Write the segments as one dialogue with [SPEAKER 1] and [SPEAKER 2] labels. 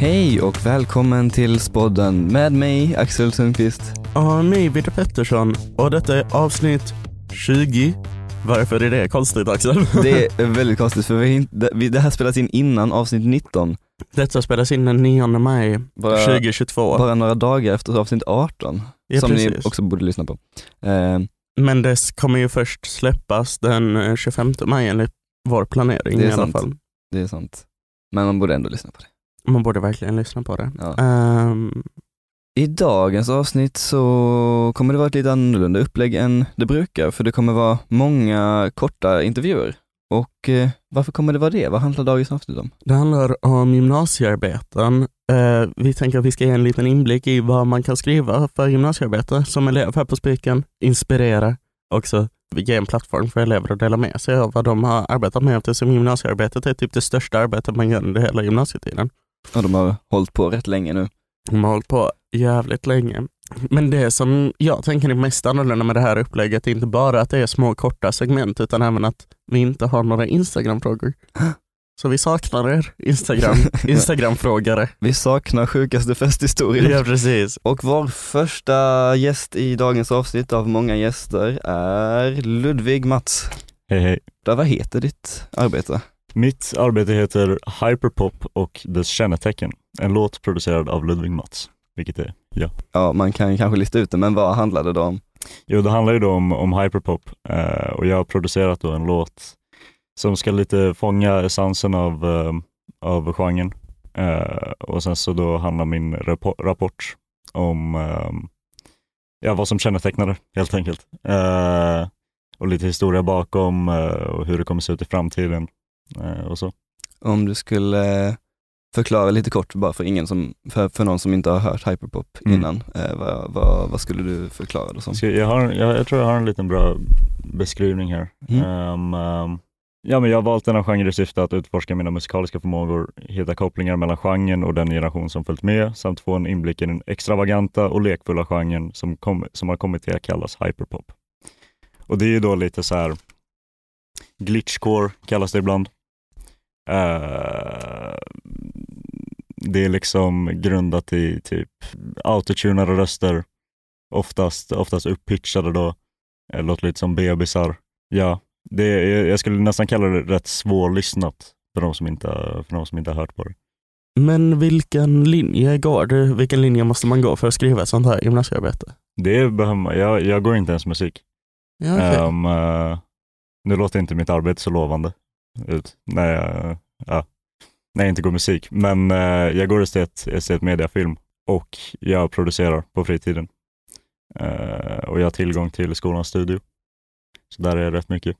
[SPEAKER 1] Hej och välkommen till Spodden med mig, Axel Sundqvist.
[SPEAKER 2] Och mig, Vidar Pettersson. Och detta är avsnitt 20. Varför är det konstigt Axel?
[SPEAKER 1] Det är väldigt konstigt för vi, det här spelas in innan avsnitt 19,
[SPEAKER 2] Detta spelas in den 9 maj
[SPEAKER 1] bara,
[SPEAKER 2] 2022.
[SPEAKER 1] bara några dagar efter avsnitt 18,
[SPEAKER 2] ja,
[SPEAKER 1] som ni
[SPEAKER 2] precis.
[SPEAKER 1] också borde lyssna på. Eh,
[SPEAKER 2] Men det kommer ju först släppas den eh, 25 maj enligt vår planering i alla fall.
[SPEAKER 1] det är sant. Men man borde ändå lyssna på det.
[SPEAKER 2] Man borde verkligen lyssna på det.
[SPEAKER 1] Ja.
[SPEAKER 2] Ehm,
[SPEAKER 1] I dagens avsnitt så kommer det vara ett lite annorlunda upplägg än det brukar, för det kommer vara många korta intervjuer. Och eh, varför kommer det vara det? Vad handlar dagens avsnitt om?
[SPEAKER 2] det handlar om gymnasiearbeten. Eh, vi tänker att vi ska ge en liten inblick i vad man kan skriva för gymnasiearbete som elev här på Spiken. Inspirera också ge en plattform för elever att dela med sig av vad de har arbetat med eftersom gymnasiearbetet är typ det största arbetet man gör under hela gymnasietiden.
[SPEAKER 1] Ja, de har hållit på rätt länge nu.
[SPEAKER 2] De har hållit på jävligt länge. Men det som jag tänker är mest annorlunda med det här upplägget är inte bara att det är små korta segment utan även att vi inte har några Instagram-frågor. Så vi saknar er Instagram, Instagram-frågare.
[SPEAKER 1] Vi saknar sjukaste festhistorien.
[SPEAKER 2] Ja precis.
[SPEAKER 1] Och vår första gäst i dagens avsnitt av många gäster är Ludvig Mats.
[SPEAKER 3] Hej hej.
[SPEAKER 1] Där, vad heter ditt arbete?
[SPEAKER 3] Mitt arbete heter Hyperpop och dess kännetecken. En låt producerad av Ludvig Mats, vilket är jag.
[SPEAKER 1] Ja, man kan kanske lista ut det, men vad handlar det då om?
[SPEAKER 3] Jo, det handlar ju då om, om hyperpop eh, och jag har producerat då en låt som ska lite fånga essensen av, eh, av genren. Eh, och sen så då handlar min rapport om eh, ja, vad som kännetecknar det helt enkelt. Eh, och lite historia bakom eh, och hur det kommer se ut i framtiden och så.
[SPEAKER 1] Om du skulle förklara lite kort bara för, ingen som, för, för någon som inte har hört hyperpop
[SPEAKER 3] Mm.
[SPEAKER 1] innan, eh, vad, vad, vad skulle du förklara det som?
[SPEAKER 3] Jag, har, jag, jag tror jag har en liten bra beskrivning här.
[SPEAKER 1] Mm.
[SPEAKER 3] Ehm, ehm, ja, men jag har valt denna genre i syfte att utforska mina musikaliska förmågor, hitta kopplingar mellan genren och den generation som följt med, samt få en inblick i den extravaganta och lekfulla genren som, kom, som har kommit till att kallas hyperpop. Och det är ju då lite så här glitchcore kallas det ibland. Eh, det är liksom grundat i typ autotunade röster, oftast, oftast uppitchade då, Eh, låter lite som bebisar. Ja, det är, jag skulle nästan kalla det rätt svårlyssnat för de som inte, för de som inte har hört på det.
[SPEAKER 2] Men vilken linje går du? Vilken linje måste man gå för att skriva ett sånt här gymnasiearbete?
[SPEAKER 3] Det behöver man, jag, jag går inte ens musik.
[SPEAKER 2] Ja, okej.
[SPEAKER 3] Ehm, eh, nu låter inte mitt arbete så lovande ut när jag, ja, när jag inte går musik. Men eh, jag går estet, estet mediafilm och jag producerar på fritiden. Eh, och jag har tillgång till skolans studio. Så där är jag rätt mycket.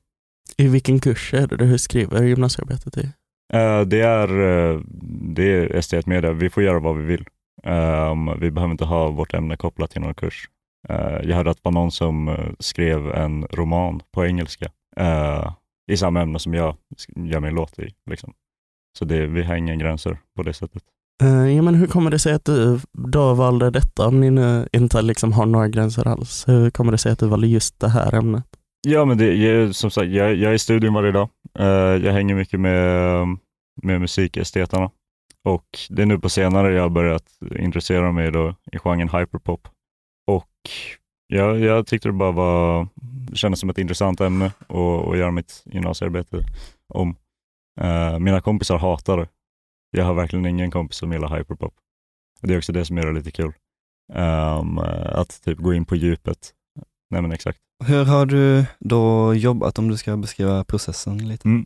[SPEAKER 2] I vilken kurs är det du skriver gymnasiearbetet i?
[SPEAKER 3] Eh, det är, eh, det är estet media. Vi får göra vad vi vill. Ehm, vi behöver inte ha vårt ämne kopplat till någon kurs. Eh, jag hörde att det var någon som eh, skrev en roman på engelska eh, i samma ämne som jag gör min låt i. Liksom. Så det, vi har inga gränser på det sättet.
[SPEAKER 2] Eh, ja, men hur kommer det sig att du då valde detta om ni nu inte liksom har några gränser alls? Hur kommer det sig att du valde just det här ämnet?
[SPEAKER 3] Ja, men det, jag, som sagt, jag, jag är i studion varje dag. Eh, jag hänger mycket med, med musikesteterna och det är nu på senare jag har börjat intressera mig då i genren hyperpop. Och jag, jag tyckte det bara var, kändes som ett intressant ämne att, att göra mitt gymnasiearbete om. Eh, mina kompisar hatar det. Jag har verkligen ingen kompis som gillar hyperpop. Det är också det som gör det lite kul. Ehm, att typ gå in på djupet. Nej men exakt.
[SPEAKER 1] Hur har du då jobbat om du ska beskriva processen lite?
[SPEAKER 3] Mm.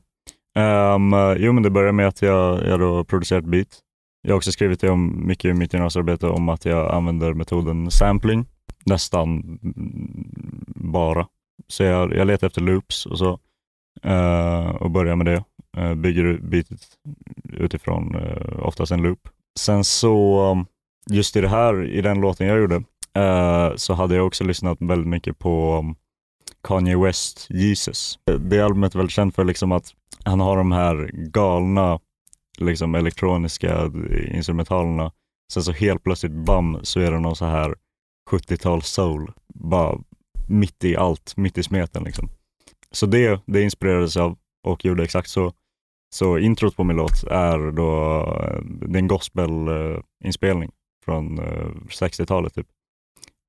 [SPEAKER 3] Ehm, jo, men det börjar med att jag, jag då producerat beat. Jag har också skrivit det om, mycket i mitt gymnasiearbete om att jag använder metoden sampling, nästan bara. Så jag, jag letar efter loops och så eh, och börjar med det. Uh, bygger bitet utifrån uh, oftast en loop. Sen så, just i det här, i den låten jag gjorde, eh, så hade jag också lyssnat väldigt mycket på um, Kanye West, Jesus. Det albumet är väldigt känt för liksom att han har de här galna liksom elektroniska instrumentalerna. Sen så helt plötsligt, bam, så är det någon så här 70-tal soul. Bara mitt i allt, mitt i smeten liksom. Så det, det inspirerades av och gjorde exakt så. Så introt på min låt är då, eh, det är en gospelinspelning från eh, 60-talet typ.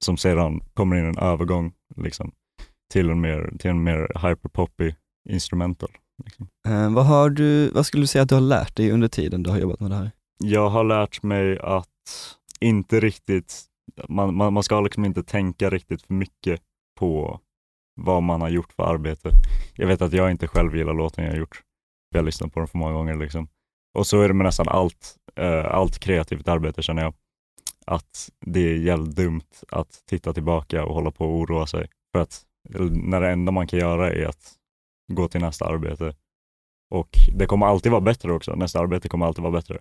[SPEAKER 3] Som sedan kommer in en övergång liksom, till en mer, till en mer hyperpoppy instrumental. Liksom.
[SPEAKER 1] Eh, vad, har du, vad skulle du säga att du har lärt dig under tiden du har jobbat med det här?
[SPEAKER 3] Jag har lärt mig att inte riktigt, man, man, man ska liksom inte tänka riktigt för mycket på vad man har gjort för arbete. Jag vet att jag inte själv gillar låten jag har gjort. Jag har lyssnat på den för många gånger. Liksom. Och så är det med nästan allt, eh, allt kreativt arbete känner jag. Att det är jävligt dumt att titta tillbaka och hålla på och oroa sig. För att eh, när det enda man kan göra är att gå till nästa arbete. Och det kommer alltid vara bättre också. Nästa arbete kommer alltid vara bättre.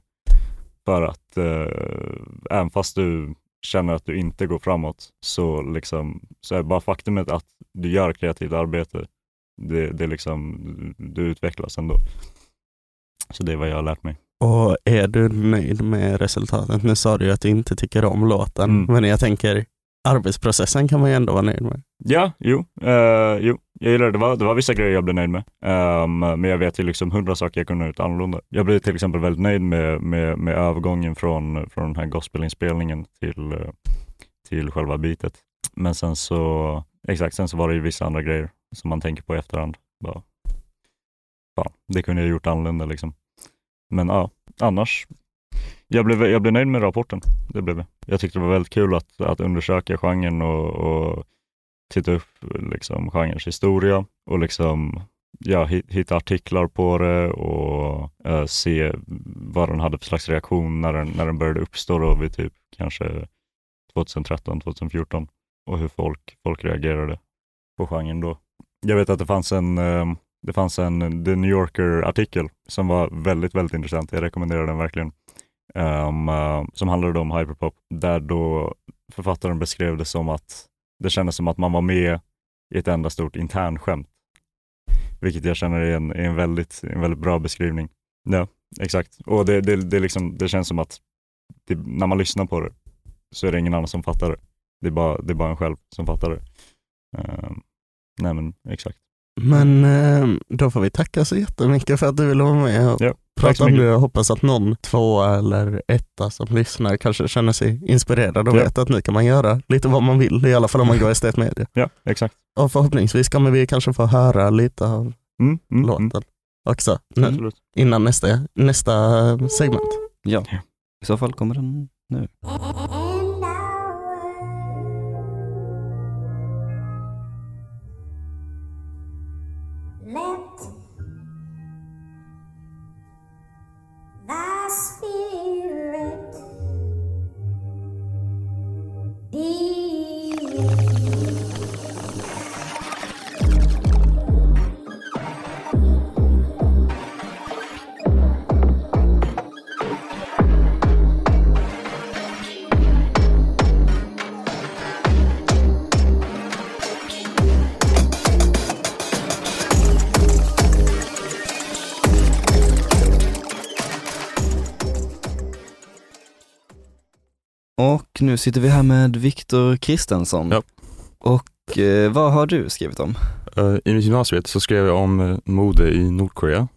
[SPEAKER 3] För att eh, även fast du känner att du inte går framåt så, liksom, så är bara faktumet att du gör kreativt arbete, det, det liksom, du utvecklas ändå. Så det är vad jag har lärt mig.
[SPEAKER 2] Och är du nöjd med resultatet? Nu sa du ju att du inte tycker om låten,
[SPEAKER 3] Mm.
[SPEAKER 2] men jag tänker arbetsprocessen kan man ju ändå vara nöjd med.
[SPEAKER 3] Ja, jo, uh, jo jag gillar det. Det var, det var vissa grejer jag blev nöjd med. Um, men jag vet ju liksom hundra saker jag kunde ha gjort annorlunda. Jag blev till exempel väldigt nöjd med, med, med övergången från, från den här gospelinspelningen till, eh, till själva bitet. Men sen så, exakt, sen så var det ju vissa andra grejer som man tänker på i efterhand. Bara, fan, det kunde jag ha gjort annorlunda liksom. Men ja, annars, jag blev, jag blev nöjd med rapporten. Det blev jag. Jag tyckte det var väldigt kul att, att undersöka genren och, och titta upp liksom, genrens historia och liksom, ja, hitta artiklar på det och eh, se vad den hade för slags reaktion när den, när den började uppstå då vid typ kanske 2013, 2014 och hur folk, folk reagerade på genren då. Jag vet att det fanns en, eh, det fanns en The New Yorker-artikel som var väldigt, väldigt intressant. Jag rekommenderar den verkligen. Um, uh, som handlade om hyperpop, där då författaren beskrev det som att det kändes som att man var med i ett enda stort internskämt. Vilket jag känner är en, är en, väldigt, en väldigt bra beskrivning. Ja, exakt. Och det, det, det, liksom, det känns som att det, när man lyssnar på det så är det ingen annan som fattar det. Det är bara, det är bara en själv som fattar det. Ehm, nej men exakt.
[SPEAKER 2] Men eh, då får vi tacka så jättemycket för att du ville vara med och
[SPEAKER 3] Ja,
[SPEAKER 2] prata om det. Jag hoppas att någon tvåa eller etta som lyssnar kanske känner sig inspirerad och
[SPEAKER 3] Ja.
[SPEAKER 2] vet att nu kan man göra lite vad man vill, i alla fall om man går estetmedia.
[SPEAKER 3] Ja, exakt.
[SPEAKER 2] Och förhoppningsvis kommer vi kanske få höra lite av
[SPEAKER 3] Mm, mm, mm.
[SPEAKER 2] låten också nu,
[SPEAKER 3] Absolut.
[SPEAKER 2] innan nästa, nästa segment.
[SPEAKER 1] Ja, i så fall kommer den nu. Nu sitter vi här med Viktor Kristensson.
[SPEAKER 4] Ja.
[SPEAKER 1] Och eh, vad har du skrivit om?
[SPEAKER 4] Eh, I mitt gymnasiet så skrev jag om eh, mode i Nordkorea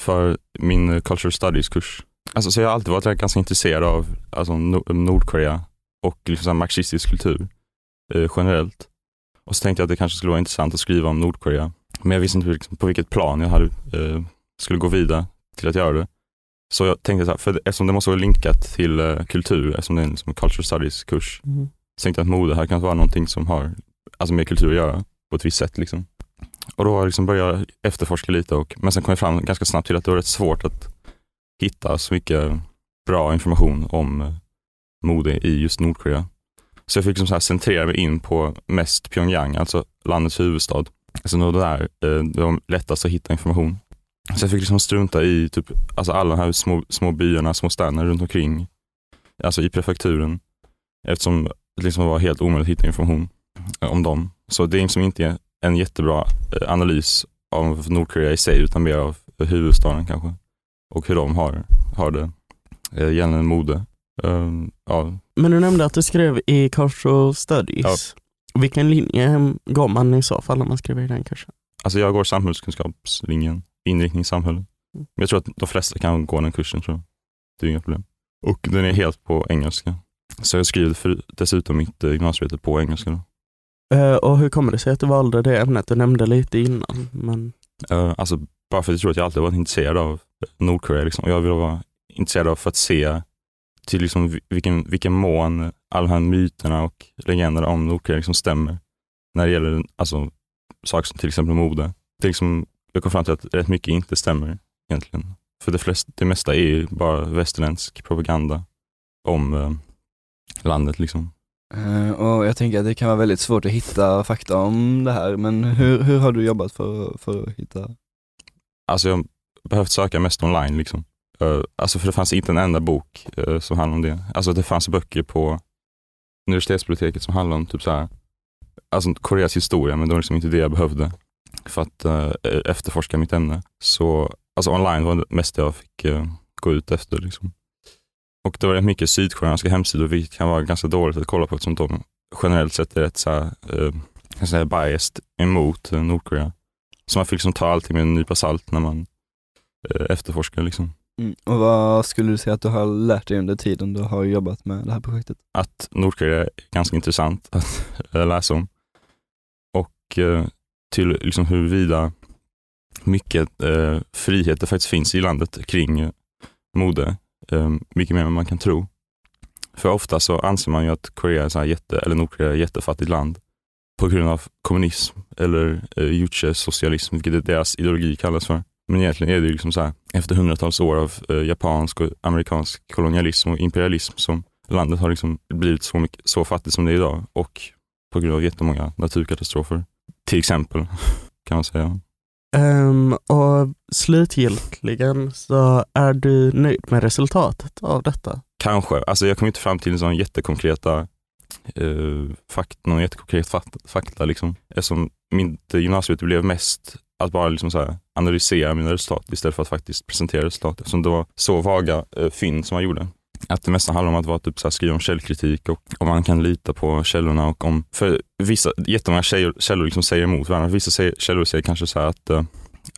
[SPEAKER 4] för min eh, cultural studies-kurs. Alltså, så jag har alltid varit ganska intresserad av alltså, Nor- Nordkorea och liksom marxistisk kultur eh, generellt. Och så tänkte jag att det kanske skulle vara intressant att skriva om Nordkorea. Men jag visste inte liksom, på vilket plan jag hade, eh, skulle gå vidare till att göra det. Så jag tänkte så här, för eftersom det måste vara linkat till eh, kultur, eftersom det är en liksom, cultural studies-kurs, så tänkte jag att mode här kan vara någonting som har alltså, med kultur att göra på ett visst sätt. Liksom. Och då liksom började jag efterforska lite, och, men sen kom jag fram ganska snabbt till att det var rätt svårt att hitta så mycket bra information om eh, mode i just Nordkorea. Så jag fick liksom så här centrera mig in på mest Pyongyang, alltså landets huvudstad. Alltså det där eh, det var lättast att hitta information. Så jag fick liksom strunta i typ, alltså alla de här små, små byarna, små städerna runt omkring, alltså i prefekturen, eftersom det liksom var helt omöjligt att hitta information om dem. Så det är liksom inte en jättebra eh, analys av Nordkorea i sig, utan mer av huvudstaden kanske. Och hur de har, har det eh, gällande mode. Um, ja,
[SPEAKER 2] Men du nämnde att du skrev i cultural studies. Vilken linje går man i så fall om man skriver i den kursen?
[SPEAKER 4] alltså jag går samhällskunskapslinjen, inriktning samhälle. Men jag tror att de flesta kan gå den kursen tror jag. Det är inga problem. Och den är helt på engelska. Så jag skriver för, dessutom mitt eh, gymnasiearbete på engelska. Då.
[SPEAKER 2] Eh, och hur kommer det sig att du valde det ämnet? Du nämnde lite innan. Men...
[SPEAKER 4] Eh, alltså, bara för att jag tror att jag alltid varit intresserad av Nordkorea. Liksom. Jag vill vara intresserad av för att se till liksom vi- vilken, vilken mån alla de här myterna och legenderna om Nordkorea liksom stämmer. När det gäller alltså, saker som till exempel mode. Det är liksom, jag kom fram till att rätt mycket inte stämmer egentligen. För det, flest, det mesta är ju bara västerländsk propaganda om eh, landet. Liksom.
[SPEAKER 1] Eh, och jag tänker att det kan vara väldigt svårt att hitta fakta om det här, men hur, hur har du jobbat för, för att hitta?
[SPEAKER 4] Alltså jag har behövt söka mest online. Liksom. Eh, alltså för det fanns inte en enda bok eh, som handlade om det. Alltså det fanns böcker på universitetsbiblioteket som handlade om typ så här, alltså Koreas historia, men det var liksom inte det jag behövde för att eh, efterforska mitt ämne. Så alltså online var det mesta jag fick eh, gå ut efter. Liksom. Och det var rätt mycket sydkoreanska hemsidor, vilket kan vara ganska dåligt att kolla på eftersom de generellt sett är rätt så här, eh, säga biased emot eh, Nordkorea. Så man fick liksom ta allting med en nypa salt när man eh, efterforskar. Liksom.
[SPEAKER 1] Mm. Och vad skulle du säga att du har lärt dig under tiden du har jobbat med det här projektet?
[SPEAKER 4] Att Nordkorea är ganska intressant att läsa om. Och eh, till liksom huruvida mycket eh, frihet det faktiskt finns i landet kring eh, mode. Eh, mycket mer än man kan tro. För ofta så anser man ju att Korea är så här jätte, eller Nordkorea är ett jättefattigt land på grund av kommunism eller eh, juche-socialism, vilket är deras ideologi kallas för. Men egentligen är det ju liksom så här, efter hundratals år av eh, japansk och amerikansk kolonialism och imperialism som landet har liksom blivit så, mycket, så fattigt som det är idag och på grund av jättemånga naturkatastrofer. Till exempel, kan man säga.
[SPEAKER 2] Ehm, och slutgiltigen så är du nöjd med resultatet av detta?
[SPEAKER 4] Kanske. Alltså jag kom inte fram till en sån jättekonkreta eh, fakt, någon jättekonkret fakta, fakta liksom. Eftersom mitt gymnasiearbete blev mest att bara liksom så analysera mina resultat istället för att faktiskt presentera resultat. Eftersom det var så vaga eh, fynd som man gjorde. Att det mesta handlar om att vara typ så här, skriva om källkritik och om man kan lita på källorna och om, för vissa, jättemånga källor, källor liksom säger emot varandra. Vissa säger, källor säger kanske så här att, eh,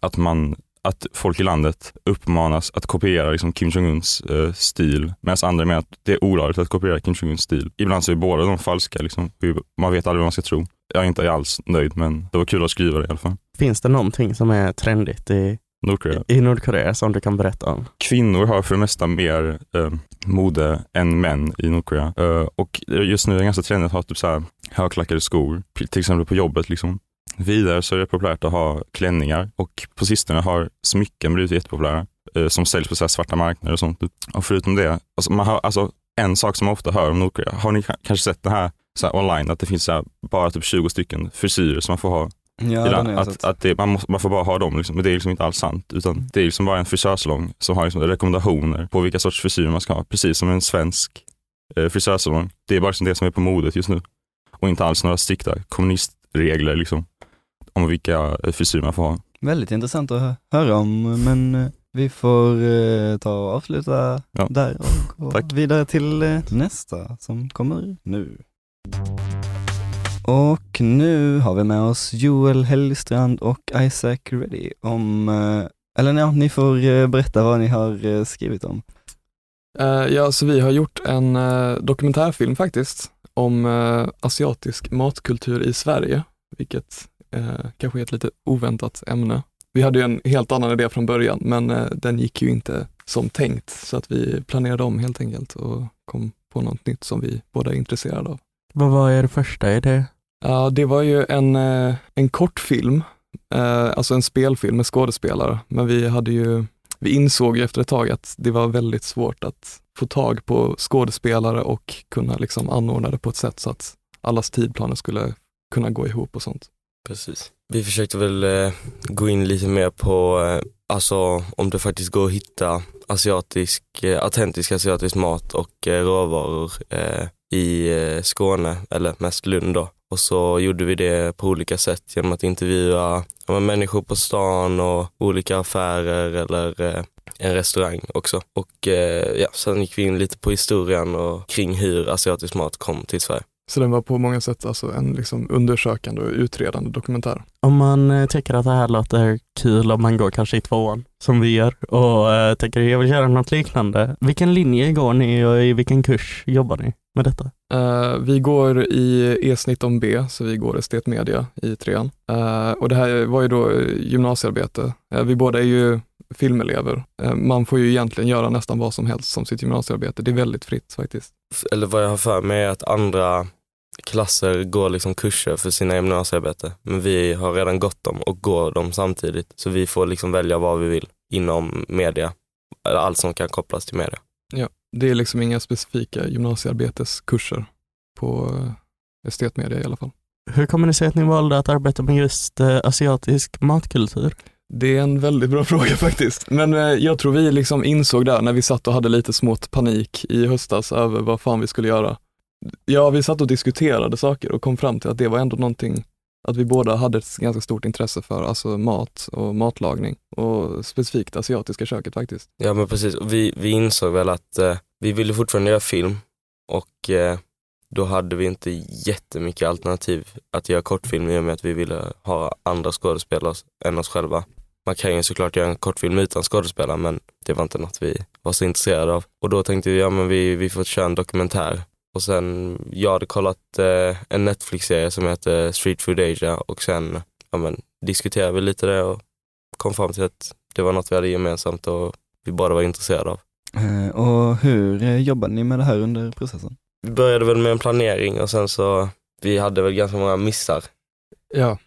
[SPEAKER 4] att man att folk i landet uppmanas att kopiera liksom Kim Jong-Uns eh, stil, medan andra menar att det är olagligt att kopiera Kim Jong-Uns stil. Ibland så är båda de falska, liksom. man vet aldrig vad man ska tro. Jag är inte alls nöjd, men det var kul att skriva det i alla fall.
[SPEAKER 2] Finns det någonting som är trendigt i,
[SPEAKER 4] Nordkorea.
[SPEAKER 2] i Nordkorea som du kan berätta om?
[SPEAKER 4] Kvinnor har för det mesta mer eh, mode än män i Nordkorea. Eh, och just nu är det ganska trendigt att ha typ så här högklackade skor, till exempel på jobbet. Liksom. Vidare så är det populärt att ha klänningar och på sistone har smycken blivit jättepopulära eh, som säljs på så svarta marknader och sånt. Och förutom det, alltså, man har, alltså, en sak som man ofta hör om Nordkorea, har ni ka- kanske sett det här, så här online, att det finns så här, bara typ 20 stycken frisyrer som man får ha
[SPEAKER 1] Ja, den
[SPEAKER 4] att, att det, man, måste, man får bara ha dem, liksom. men det är liksom inte alls sant. Utan det är liksom bara en frisörsalong som har liksom rekommendationer på vilka sorts frisyrer man ska ha. Precis som en svensk eh, frisörsalong. Det är bara liksom det som är på modet just nu. Och inte alls några strikta kommunistregler liksom, om vilka eh, frisyrer man får ha.
[SPEAKER 1] Väldigt intressant att hö- höra om, men eh, vi får eh, ta och avsluta
[SPEAKER 4] Ja.
[SPEAKER 1] där och gå vidare till eh, nästa som kommer nu. Och nu har vi med oss Joel Hellstrand och Isaac Reddy om, eh, eller ja, ni får eh, berätta vad ni har eh, skrivit om.
[SPEAKER 5] Ja, så vi har gjort en dokumentärfilm faktiskt om asiatisk matkultur i Sverige, vilket kanske är ett lite oväntat ämne. Vi hade ju en helt annan idé från början, men den gick ju inte som tänkt, så att vi planerade om helt enkelt och kom på något nytt som vi båda är intresserade av.
[SPEAKER 2] Vad var er första idé?
[SPEAKER 5] Ja, det var ju en, eh, en kortfilm, eh, alltså en spelfilm med skådespelare, men vi hade ju, vi insåg ju efter ett tag att det var väldigt svårt att få tag på skådespelare och kunna liksom anordna det på ett sätt så att allas tidplaner skulle kunna gå ihop och sånt.
[SPEAKER 6] Precis. Vi försökte väl eh, gå in lite mer på, eh, alltså om det faktiskt går att hitta asiatisk, autentisk asiatisk mat och råvaror i Skåne, eller mest Lund då. Och så gjorde vi det på olika sätt genom att intervjua ja, människor på stan och olika affärer eller eh, en restaurang också. Och eh, ja, sen gick vi in lite på historien och kring hur asiatisk mat kom till Sverige.
[SPEAKER 5] Så den var på många sätt alltså en liksom undersökande och utredande dokumentär.
[SPEAKER 2] Om man eh, tycker att det här låter kul om man går kanske i tvåan, som vi gör, och eh, tänker jag vill göra något liknande. Vilken linje går ni och i vilken kurs jobbar ni med detta?
[SPEAKER 5] Eh, vi går i E19B, så vi går estetmedia i trean. Eh, och det här var ju då eh, gymnasiearbete. Eh, vi båda är ju filmelever. Man får ju egentligen göra nästan vad som helst som sitt gymnasiearbete. Det är väldigt fritt faktiskt.
[SPEAKER 6] Eller vad jag har för mig är att andra klasser går liksom kurser för sina gymnasiearbete. Men vi har redan gått dem och går dem samtidigt. Så vi får liksom välja vad vi vill inom media. Allt som kan kopplas till media.
[SPEAKER 5] Det är liksom inga specifika gymnasiearbeteskurser på eh, estetmedia i alla fall.
[SPEAKER 2] Hur kommer det sig att ni valde att arbeta med just eh, asiatisk matkultur?
[SPEAKER 5] Det är en väldigt bra fråga faktiskt. Men eh, jag tror vi liksom insåg där när vi satt och hade lite smått panik i höstas över vad fan vi skulle göra. Ja, vi satt och diskuterade saker och kom fram till att det var ändå någonting att vi båda hade ett ganska stort intresse för, alltså mat och matlagning och specifikt asiatiska köket faktiskt.
[SPEAKER 6] Ja men precis, Och vi, vi insåg väl att eh, vi ville fortfarande göra film och eh, då hade vi inte jättemycket alternativ att göra kortfilm i och med att vi ville ha andra skådespelare än oss själva. Man kan ju såklart göra en kortfilm utan skådespelare men det var inte något vi var så intresserade av. Och då tänkte vi, ja men vi, vi får köra en dokumentär. Och sen, jag hade kollat eh, en Netflix-serie som heter Street Food Asia och sen ja, men, diskuterade vi lite det och kom fram till att det var något vi hade gemensamt och vi båda var intresserade av.
[SPEAKER 1] Eh, Och hur eh, jobbade ni med det här under processen?
[SPEAKER 6] Vi började väl med en planering och sen så, vi hade väl ganska många missar.
[SPEAKER 5] Ja,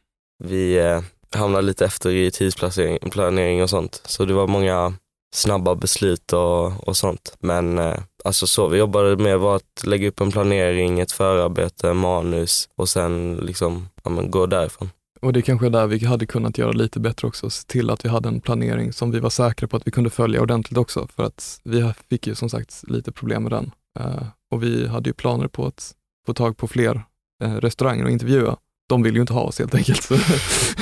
[SPEAKER 6] Vi eh, hamnade lite efter i tidsplanering planering och sånt. Så det var många snabba beslut och, och sånt. Men eh, alltså så vi jobbade med var att lägga upp en planering, ett förarbete, manus och sen liksom ja, men gå därifrån.
[SPEAKER 5] och det är kanske är där vi hade kunnat göra lite bättre också, se till att vi hade en planering som vi var säkra på att vi kunde följa ordentligt också, för att vi fick ju som sagt lite problem med den. Eh, och vi hade ju planer på att få tag på fler eh, restauranger och intervjua. De vill ju inte ha oss helt enkelt.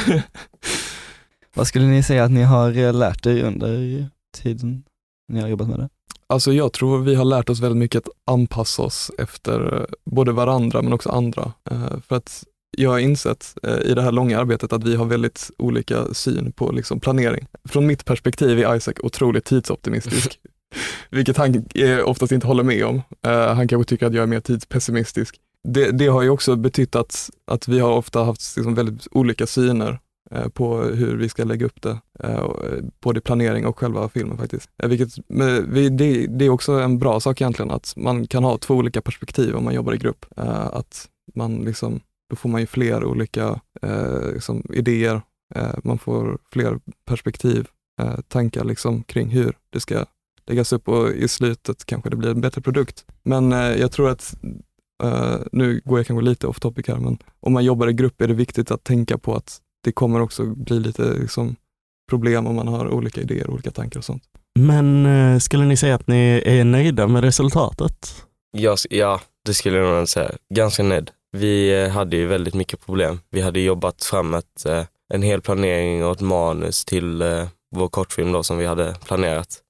[SPEAKER 1] Vad skulle ni säga att ni har eh, lärt er under tiden ni har jobbat med det?
[SPEAKER 5] Alltså jag tror vi har lärt oss väldigt mycket att anpassa oss efter eh, både varandra men också andra. Eh, För att jag har insett eh, i det här långa arbetet att vi har väldigt olika syn på liksom planering. Från mitt perspektiv är Isaac otroligt tidsoptimistisk, vilket han oftast inte håller med om. Han kanske tycker att jag är mer tidspessimistisk. Det, det har ju också betytt att, att vi har ofta haft liksom väldigt olika syner Eh, på hur vi ska lägga upp det, eh, både eh, planering och själva filmen faktiskt. Vilket, det, är också en bra sak egentligen, att man kan ha två olika perspektiv om man jobbar i grupp. Att man liksom, då får man ju fler olika liksom, idéer, man får fler perspektiv, tankar liksom kring hur det ska läggas upp och i slutet kanske det blir en bättre produkt. Men jag tror att Uh, nu går jag kanske lite off topic här, men om man jobbar i grupp är det viktigt att tänka på att det kommer också bli lite liksom, problem om man har olika idéer och olika tankar och sånt.
[SPEAKER 2] Men eh, skulle ni säga att ni är nöjda med resultatet?
[SPEAKER 6] Jag, ja, det skulle jag nog säga. Ganska nöjd. Vi eh, hade ju väldigt mycket problem. Vi hade jobbat fram ett, eh, en hel planering och ett manus till vår kortfilm då som vi hade planerat.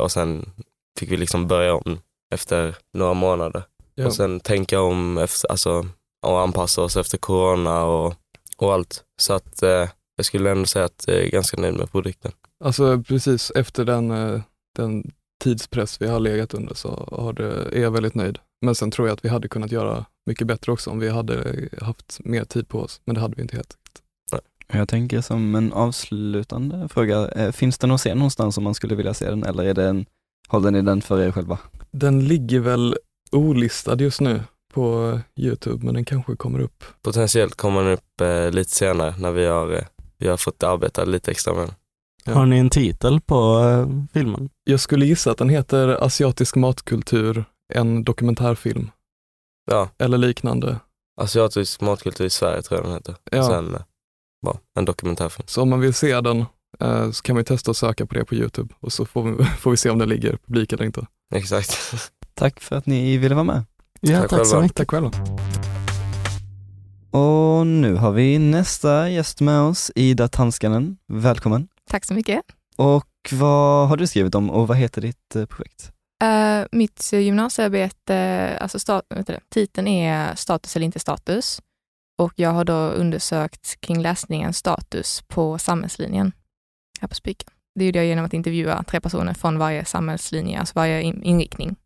[SPEAKER 6] Och sen fick vi liksom börja om efter några månader.
[SPEAKER 5] Ja.
[SPEAKER 6] Och sen tänka om efter, alltså, och anpassa oss efter corona och, och allt. Så att eh, jag skulle ändå säga att jag är ganska nöjd med produkten.
[SPEAKER 5] Alltså precis efter den, eh, den tidspress vi har legat under så har det, är jag väldigt nöjd. Men sen tror jag att vi hade kunnat göra mycket bättre också om vi hade haft mer tid på oss, men det hade vi inte helt.
[SPEAKER 1] Jag tänker som en avslutande fråga, eh, finns den att se någonstans om man skulle vilja se den eller är det en, håller ni den för er själva?
[SPEAKER 5] Den ligger väl olistad just nu på Youtube, men den kanske kommer upp.
[SPEAKER 6] Potentiellt kommer den upp eh, lite senare när vi har, eh, vi har fått arbeta lite extra med den.
[SPEAKER 5] Ja.
[SPEAKER 2] Har ni en titel på eh, filmen?
[SPEAKER 5] Jag skulle gissa att den heter Asiatisk matkultur, en dokumentärfilm
[SPEAKER 6] Ja,
[SPEAKER 5] eller liknande.
[SPEAKER 6] asiatisk matkultur i Sverige tror jag den heter.
[SPEAKER 5] Ja.
[SPEAKER 6] Sen eh, ja, en dokumentärfilm.
[SPEAKER 5] Så om man vill se den eh, så kan man ju testa att söka på det på Youtube och så får vi, får vi se om den ligger publik eller inte.
[SPEAKER 6] Exakt.
[SPEAKER 1] Tack för att ni ville vara med.
[SPEAKER 2] Ja,
[SPEAKER 6] Tack
[SPEAKER 2] tack, så mycket.
[SPEAKER 5] Tack själva.
[SPEAKER 1] Och nu har vi nästa gäst med oss, Ida Tanskanen. Välkommen.
[SPEAKER 7] Tack så mycket.
[SPEAKER 1] Och vad har du skrivit om och vad heter ditt eh, projekt?
[SPEAKER 7] Eh, mitt gymnasiearbete, alltså stat, det, titeln är status eller inte status. Och jag har då undersökt kring läsningens status på samhällslinjen här på Spiken. Det gjorde jag genom att intervjua tre personer från varje samhällslinje, alltså varje in- inriktning.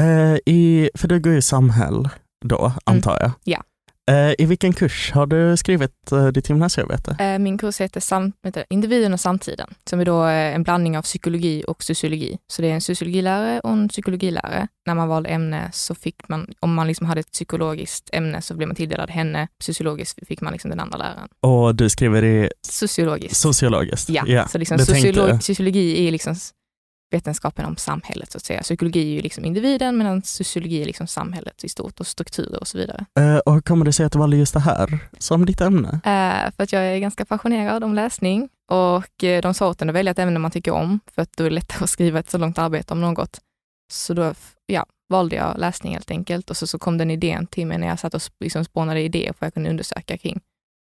[SPEAKER 2] Eh, i, för du går i samhäll då, antar jag?
[SPEAKER 7] Ja.
[SPEAKER 2] Eh, I vilken kurs har du skrivit eh, ditt gymnasiearbete?
[SPEAKER 7] Eh, Min kurs heter sam, du, Individen och samtiden, som är då eh, en blandning av psykologi och sociologi. Så det är en sociologilärare och en psykologilärare. När man valde ämne så fick man, om man liksom hade ett psykologiskt ämne så blev man tilldelad henne, psykologiskt fick man liksom den andra läraren.
[SPEAKER 2] Och du skriver i
[SPEAKER 7] Sociologiskt.
[SPEAKER 2] sociologiskt?
[SPEAKER 7] Ja, så liksom
[SPEAKER 2] det tänkte
[SPEAKER 7] sociologi är liksom vetenskapen om samhället så att säga. Psykologi är ju liksom individen medan sociologi är liksom samhället i stort och strukturer och så vidare.
[SPEAKER 2] Eh, och hur kommer det sig att du valde just det här som ditt ämne?
[SPEAKER 7] Eh, för att jag är ganska passionerad om läsning och eh, de sa åt en att välja ett ämne man tycker om för att då är det lättare att skriva ett så långt arbete om något. Så då ja, valde jag läsning helt enkelt och så, så kom den idén till mig när jag satt och liksom spånade idéer för vad jag kunde undersöka kring.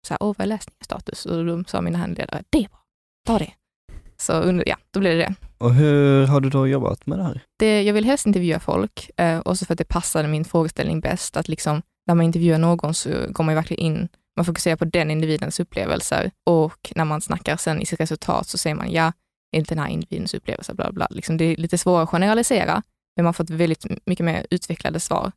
[SPEAKER 7] Så här, åh, vad är läsningens status? Och då sa mina handledare, det är bra, ta det. Så under, ja, då blev det det.
[SPEAKER 1] Och hur har du då jobbat med det här?
[SPEAKER 7] det, jag vill helst intervjua folk, eh, också för att det passade min frågeställning bäst. Att liksom, när man intervjuar någon så går man ju verkligen in, man fokuserar på den individens upplevelser och när man snackar sen i sitt resultat så säger man ja, enligt den här individens upplevelse, bla bla. Liksom det är lite svårare att generalisera, men man får ett väldigt mycket mer utvecklade svar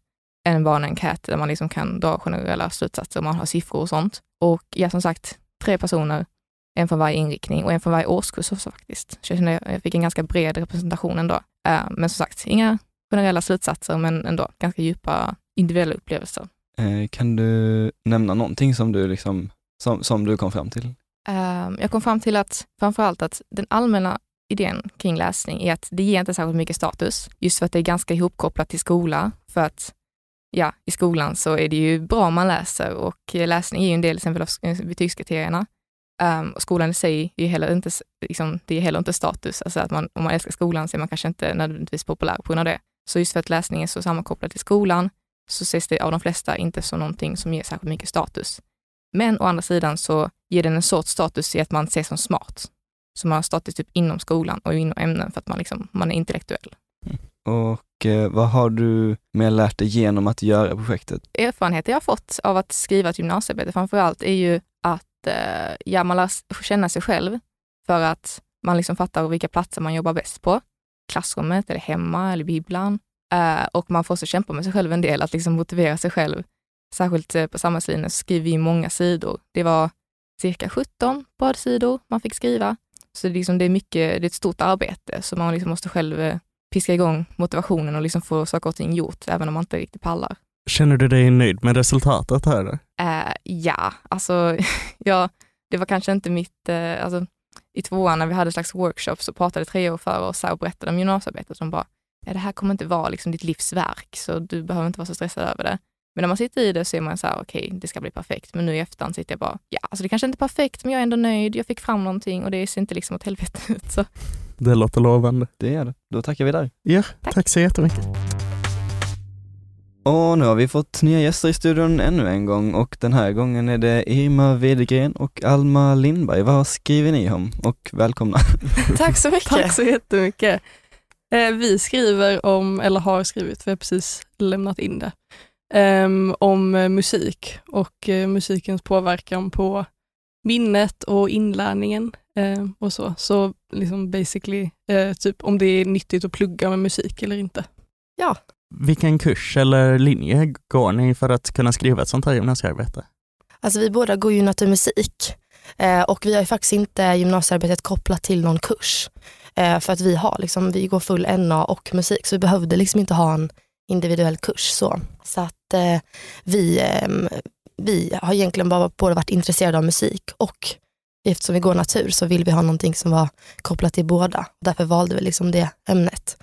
[SPEAKER 7] än bara en enkät där man liksom kan dra generella slutsatser man har siffror och sånt. Och ja, som sagt, tre personer, en från varje inriktning och en från varje årskurs också faktiskt. Så jag kände jag fick en ganska bred representation ändå. Eh, Men som sagt, inga generella slutsatser, men ändå ganska djupa individuella upplevelser.
[SPEAKER 1] Eh, kan du nämna någonting som du, liksom, som, som du kom fram till?
[SPEAKER 7] Eh, Jag kom fram till att framförallt att den allmänna idén kring läsning är att det ger inte särskilt mycket status, just för att det är ganska ihopkopplat till skola. För att ja, i skolan så är det ju bra om man läser och läsning är ju en del exempel av sk- betygskriterierna. Um, och skolan i sig är heller inte, liksom, det är heller inte status. Alltså att man, om man älskar skolan så är man kanske inte nödvändigtvis populär på grund av det. Så just för att läsning är så sammankopplad till skolan så ses det av de flesta inte som någonting som ger särskilt mycket status. Men å andra sidan så ger den en sorts status i att man ses som smart. Så man har status typ inom skolan och inom ämnen för att man, liksom, man är intellektuell.
[SPEAKER 1] Och eh, vad har du mer lärt dig genom att göra projektet?
[SPEAKER 7] erfarenheter jag har fått av att skriva ett gymnasiearbete framför allt är ju Eh, ja, man lär känna sig själv för att man liksom fattar vilka platser man jobbar bäst på. Klassrummet, eller hemma, eller bibblan. Eh, och man får också kämpa med sig själv en del, att liksom motivera sig själv. Särskilt eh, på samhällslinjen skriver vi många sidor. Det var cirka 17 badsidor man fick skriva. Så det är, liksom, det är mycket, det är ett stort arbete, så man liksom måste själv eh, piska igång motivationen och liksom få saker och ting gjort, även om man inte riktigt pallar.
[SPEAKER 2] Känner du dig nöjd med resultatet här?
[SPEAKER 7] Eh, ja, alltså ja, det var kanske inte mitt, eh, alltså i tvåan när vi hade en slags workshop så pratade tre år före oss och berättade om gymnasiearbetet som bara, ja det här kommer inte vara liksom ditt livs verk så du behöver inte vara så stressad över det. Men när man sitter i det så är man så här, okej, det ska bli perfekt. Men nu i efterhand sitter jag bara, ja, alltså det kanske inte är perfekt, men jag är ändå nöjd. Jag fick fram någonting och det ser inte liksom åt helvete ut. Så
[SPEAKER 2] Det låter lovande.
[SPEAKER 1] Det är det. Då tackar vi där.
[SPEAKER 2] Ja,
[SPEAKER 7] Tack.
[SPEAKER 2] tack så jättemycket.
[SPEAKER 1] Och nu har vi fått nya gäster i studion ännu en gång och den här gången är det Irma Wedegren och Alma Lindberg. Vad skriver ni om? Och välkomna.
[SPEAKER 8] Tack så mycket.
[SPEAKER 9] Tack så jättemycket. Eh, vi skriver om, eller har skrivit, för jag har precis lämnat in det, ehm, om eh, musik och eh, musikens påverkan på minnet och inlärningen eh, och så. Så liksom basically, typ om det är nyttigt att plugga med musik eller inte.
[SPEAKER 2] Vilken kurs eller linje går ni för att kunna skriva ett sånt här gymnasiearbete?
[SPEAKER 8] Alltså vi båda går ju naturmusik eh, och vi har ju faktiskt inte gymnasiearbetet kopplat till någon kurs. Eh, för att vi har liksom, vi går full NA och musik så vi behövde liksom inte ha en individuell kurs. Så, så att eh, vi, ehm, vi har egentligen bara både varit intresserade av musik och eftersom vi går natur så vill vi ha någonting som var kopplat till båda. Därför valde vi liksom det ämnet.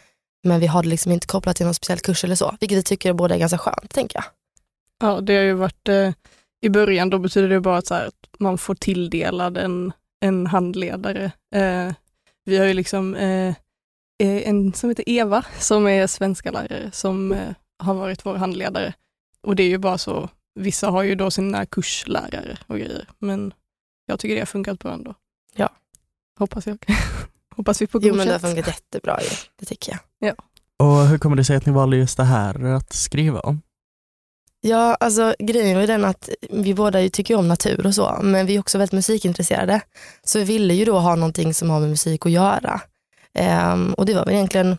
[SPEAKER 8] Men vi har det liksom inte kopplat till någon speciell kurs eller så, vilket vi tycker båda är ganska skönt, tänker jag.
[SPEAKER 9] Ja, det har ju varit, eh, i början då betyder det bara att, här, att man får tilldelad en, en handledare. Eh, vi har ju liksom eh, eh, en som heter Eva som är svenska lärare som eh, har varit vår handledare. Och det är ju bara så, vissa har ju då sina kurslärare och grejer, men jag tycker det har funkat bra ändå.
[SPEAKER 8] Ja.
[SPEAKER 9] Hoppas jag. Hoppas vi får
[SPEAKER 8] Jo men det har
[SPEAKER 9] godkänt.
[SPEAKER 8] funkat jättebra ju, det tycker jag.
[SPEAKER 2] Och hur kommer det sig att ni valde just det här att skriva om?
[SPEAKER 8] Ja, alltså grejen är den att vi båda ju tycker om natur och så, men vi är också väldigt musikintresserade. Så vi ville ju då ha någonting som har med musik att göra. Ehm, och det var väl egentligen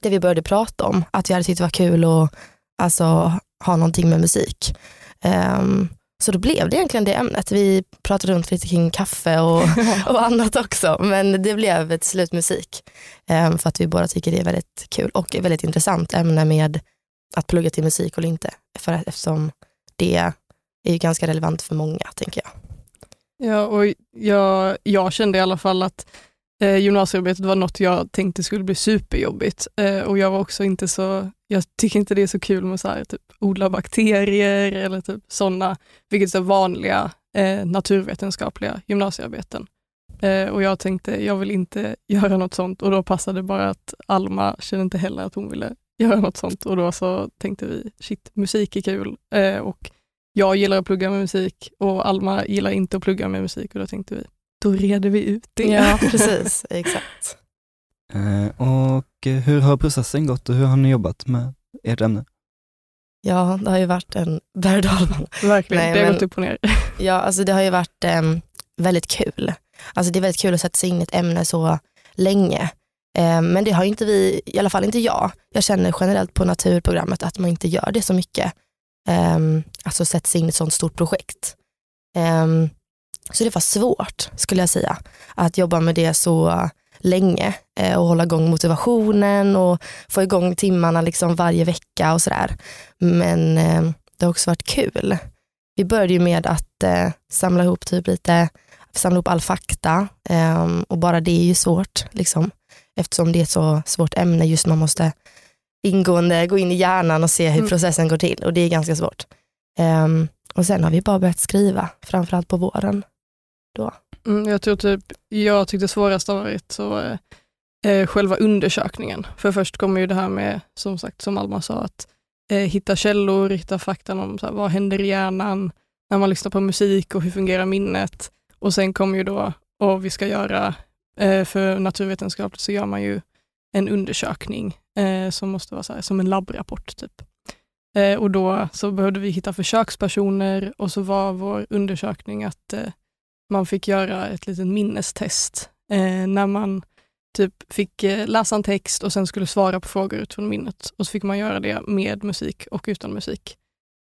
[SPEAKER 8] det vi började prata om, att vi hade tyckt det var kul att alltså, ha någonting med musik. Ehm, så då blev det egentligen det ämnet. Vi pratade runt lite kring kaffe och, och annat också, men det blev till slut musik. Ehm, för att vi båda tycker det är väldigt kul och ett väldigt intressant ämne med att plugga till musik eller inte. För eftersom det är ju ganska relevant för många, tänker jag.
[SPEAKER 9] Ja, och jag, jag kände i alla fall att eh, gymnasiearbetet var något jag tänkte skulle bli superjobbigt. Eh, och jag var också inte så, jag tycker inte det är så kul med så här, typ, odla bakterier eller typ sådana, vilket är vanliga eh, naturvetenskapliga gymnasiearbeten. Eh, och jag tänkte, jag vill inte göra något sånt och då passade det bara att Alma kände inte heller att hon ville göra något sånt och då så tänkte vi, shit, musik är kul eh, och jag gillar att plugga med musik och Alma gillar inte att plugga med musik och då tänkte vi, då reder vi ut det.
[SPEAKER 8] Ja, precis. Exakt.
[SPEAKER 1] Eh, och hur har processen gått och hur har ni jobbat med ert ämne?
[SPEAKER 8] Ja, det har ju varit en berg.
[SPEAKER 9] Verkligen,
[SPEAKER 8] Nej,
[SPEAKER 9] det har gått upp och ner.
[SPEAKER 8] Ja, alltså det har ju varit em, väldigt kul. Alltså det är väldigt kul att sätta sig in i ett ämne så länge. Em, men det har ju inte vi, i alla fall inte jag. Jag känner generellt på naturprogrammet att man inte gör det så mycket. Um, alltså sätta sig in i ett sånt stort projekt. Så det var svårt, skulle jag säga, att jobba med det så länge eh, och hålla igång motivationen och få igång timmarna liksom varje vecka och sådär. Men em, det har också varit kul. Vi började ju med att eh, samla ihop typ lite, samla ihop all fakta ehm, och bara det är ju svårt liksom. Eftersom det är ett så svårt ämne just man måste ingående gå in i hjärnan och se hur
[SPEAKER 9] Mm.
[SPEAKER 8] processen går till och det är ganska svårt. Ehm, och sen har vi bara börjat skriva, framförallt på våren.
[SPEAKER 9] Mm, jag tror typ, jag tyckte svårast har varit så, eh, eh, själva undersökningen. För först kommer ju det här med, som sagt, som Alma sa, att eh, hitta källor, hitta fakta om så här, vad händer i hjärnan när man lyssnar på musik och hur fungerar minnet. Och sen kommer ju då, och vi ska göra, eh, för naturvetenskapligt så gör man ju en undersökning eh, som måste vara så här, som en labbrapport typ. Eh, och då så behövde vi hitta försökspersoner och så var vår undersökning att eh, man fick göra ett litet minnestest eh, när man typ fick eh, läsa en text och sen skulle svara på frågor utifrån minnet. Och så fick man göra det med musik och utan musik.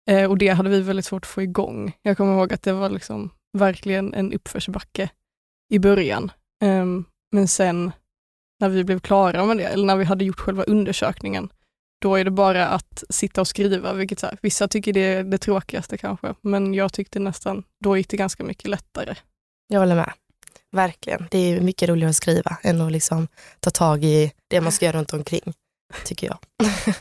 [SPEAKER 9] Eh, och det hade vi väldigt svårt att få igång. Jag kommer ihåg att det var liksom verkligen en uppförsbacke i början. Eh, men sen när vi blev klara med det, eller när vi hade gjort själva undersökningen, då är det bara att sitta och skriva, vilket så här, vissa tycker det är det tråkigaste kanske, men jag tyckte nästan, då gick det ganska mycket lättare.
[SPEAKER 8] Jag håller med. Verkligen. Det är mycket roligare att skriva än att liksom ta tag i det man ska göra runt omkring, tycker jag.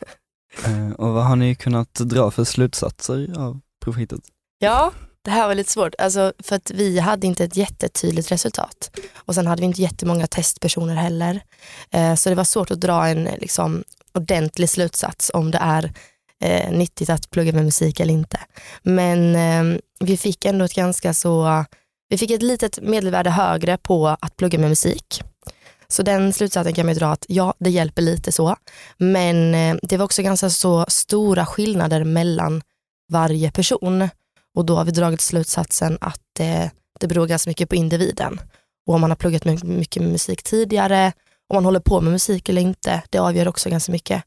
[SPEAKER 1] Eh, och vad har ni kunnat dra för slutsatser av projektet?
[SPEAKER 8] Ja, det här var lite svårt, alltså, för att vi hade inte ett jättetydligt resultat. Och sen hade vi inte jättemånga testpersoner heller. Eh, så det var svårt att dra en liksom, ordentlig slutsats om det är eh, nyttigt att plugga med musik eller inte. Men eh, vi fick ändå ett ganska så, vi fick ett litet medelvärde högre på att plugga med musik. Så den slutsatsen kan man ju dra att ja, det hjälper lite så. Men eh, det var också ganska så stora skillnader mellan varje person. Och då har vi dragit slutsatsen att eh, det beror ganska mycket på individen. Och om man har pluggat mycket med musik tidigare, om man håller på med musik eller inte, det avgör också ganska mycket.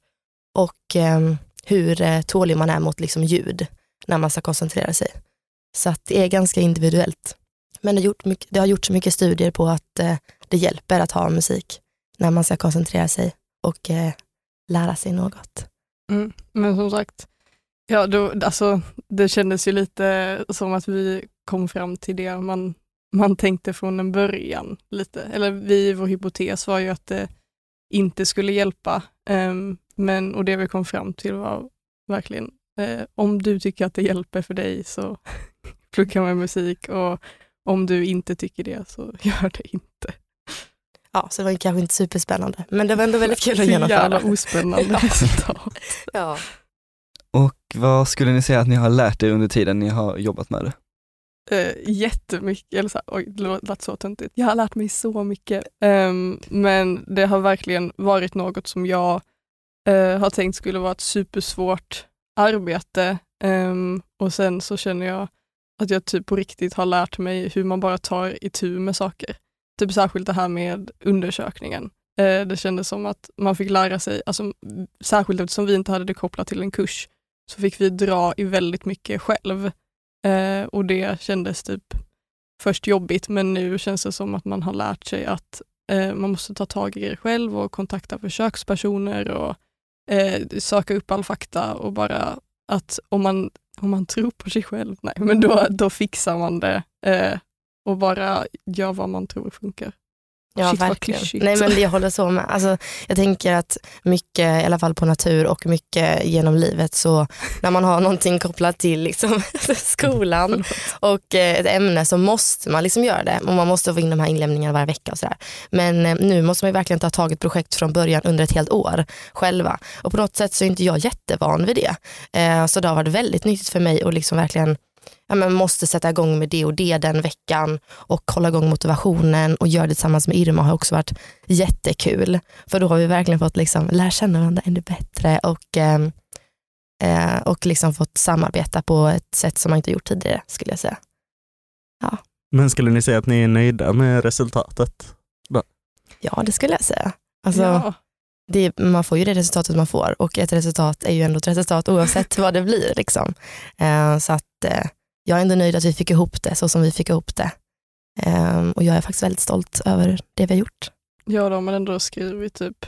[SPEAKER 8] Och ehm, eh, hur tålig man är mot liksom, ljud när man ska koncentrera sig. Så att det är ganska individuellt. Men det har, gjort mycket, det har gjorts mycket studier på att eh, det hjälper att ha musik när man ska koncentrera sig och eh, lära sig något.
[SPEAKER 9] Mm. Men som sagt, ja, då, alltså, det kändes ju lite som att vi kom fram till det man, man tänkte från en början. lite. Eller vi, vår hypotes var ju att det inte skulle hjälpa. ehm, men, och det vi kom fram till var verkligen, eh, om du tycker att det hjälper för dig så plugga med musik och om du inte tycker det så gör det inte.
[SPEAKER 8] Ja, så det var kanske inte superspännande, men det var ändå väldigt kul att genomföra.
[SPEAKER 9] jävla ospännande resultat.
[SPEAKER 8] Ja.
[SPEAKER 1] Och vad skulle ni säga att ni har lärt er under tiden ni har jobbat med det?
[SPEAKER 9] Eh, jättemycket, eller så här, oj det lät så töntigt. Jag har lärt mig så mycket. Um, men det har verkligen varit något som jag uh, har tänkt skulle vara ett supersvårt arbete um, och sen så känner jag att jag typ på riktigt har lärt mig hur man bara tar itu med saker. Typ särskilt det här med undersökningen. Uh, det kändes som att man fick lära sig, alltså, särskilt eftersom vi inte hade det kopplat till en kurs, så fick vi dra i väldigt mycket själv. Eh, och det kändes typ först jobbigt, men nu känns det som att man har lärt sig att eh, man måste ta tag i det själv och kontakta försökspersoner och eh, söka upp all fakta och bara att om man, om man tror på sig själv, nej, men då, då fixar man det eh, och bara gör vad man tror funkar.
[SPEAKER 8] Ja,
[SPEAKER 9] Shit,
[SPEAKER 8] verkligen. Nej, men jag håller så med. Alltså, jag tänker att mycket, i alla fall på natur och mycket genom livet, så när man har någonting kopplat till liksom, skolan och eh, ett ämne så måste man liksom göra det. Och man måste få in de här inlämningarna varje vecka och sådär. Men eh, nu måste man ju verkligen ta tag i ett projekt från början under ett helt år själva. Och på något sätt så är inte jag jättevan vid det. Eh, så det har varit väldigt nyttigt för mig att liksom verkligen ja, men måste sätta igång med det och det den veckan och hålla igång motivationen och göra det tillsammans med Irma har också varit jättekul. För då har vi verkligen fått liksom lära känna varandra ännu bättre och, eh, eh, och liksom fått samarbeta på ett sätt som man inte gjort tidigare skulle jag säga.
[SPEAKER 2] Men skulle ni säga att ni är nöjda med resultatet?
[SPEAKER 8] Ja, det skulle jag säga. Alltså,
[SPEAKER 9] ja.
[SPEAKER 8] det, man får ju det resultatet man får och ett resultat är ju ändå ett resultat oavsett vad det blir. Liksom. Eh, så att eh, jag är ändå nöjd att vi fick ihop det så som vi fick ihop det. Eh, och jag är faktiskt väldigt stolt över det vi har gjort.
[SPEAKER 9] ja, de har ändå skrivit typ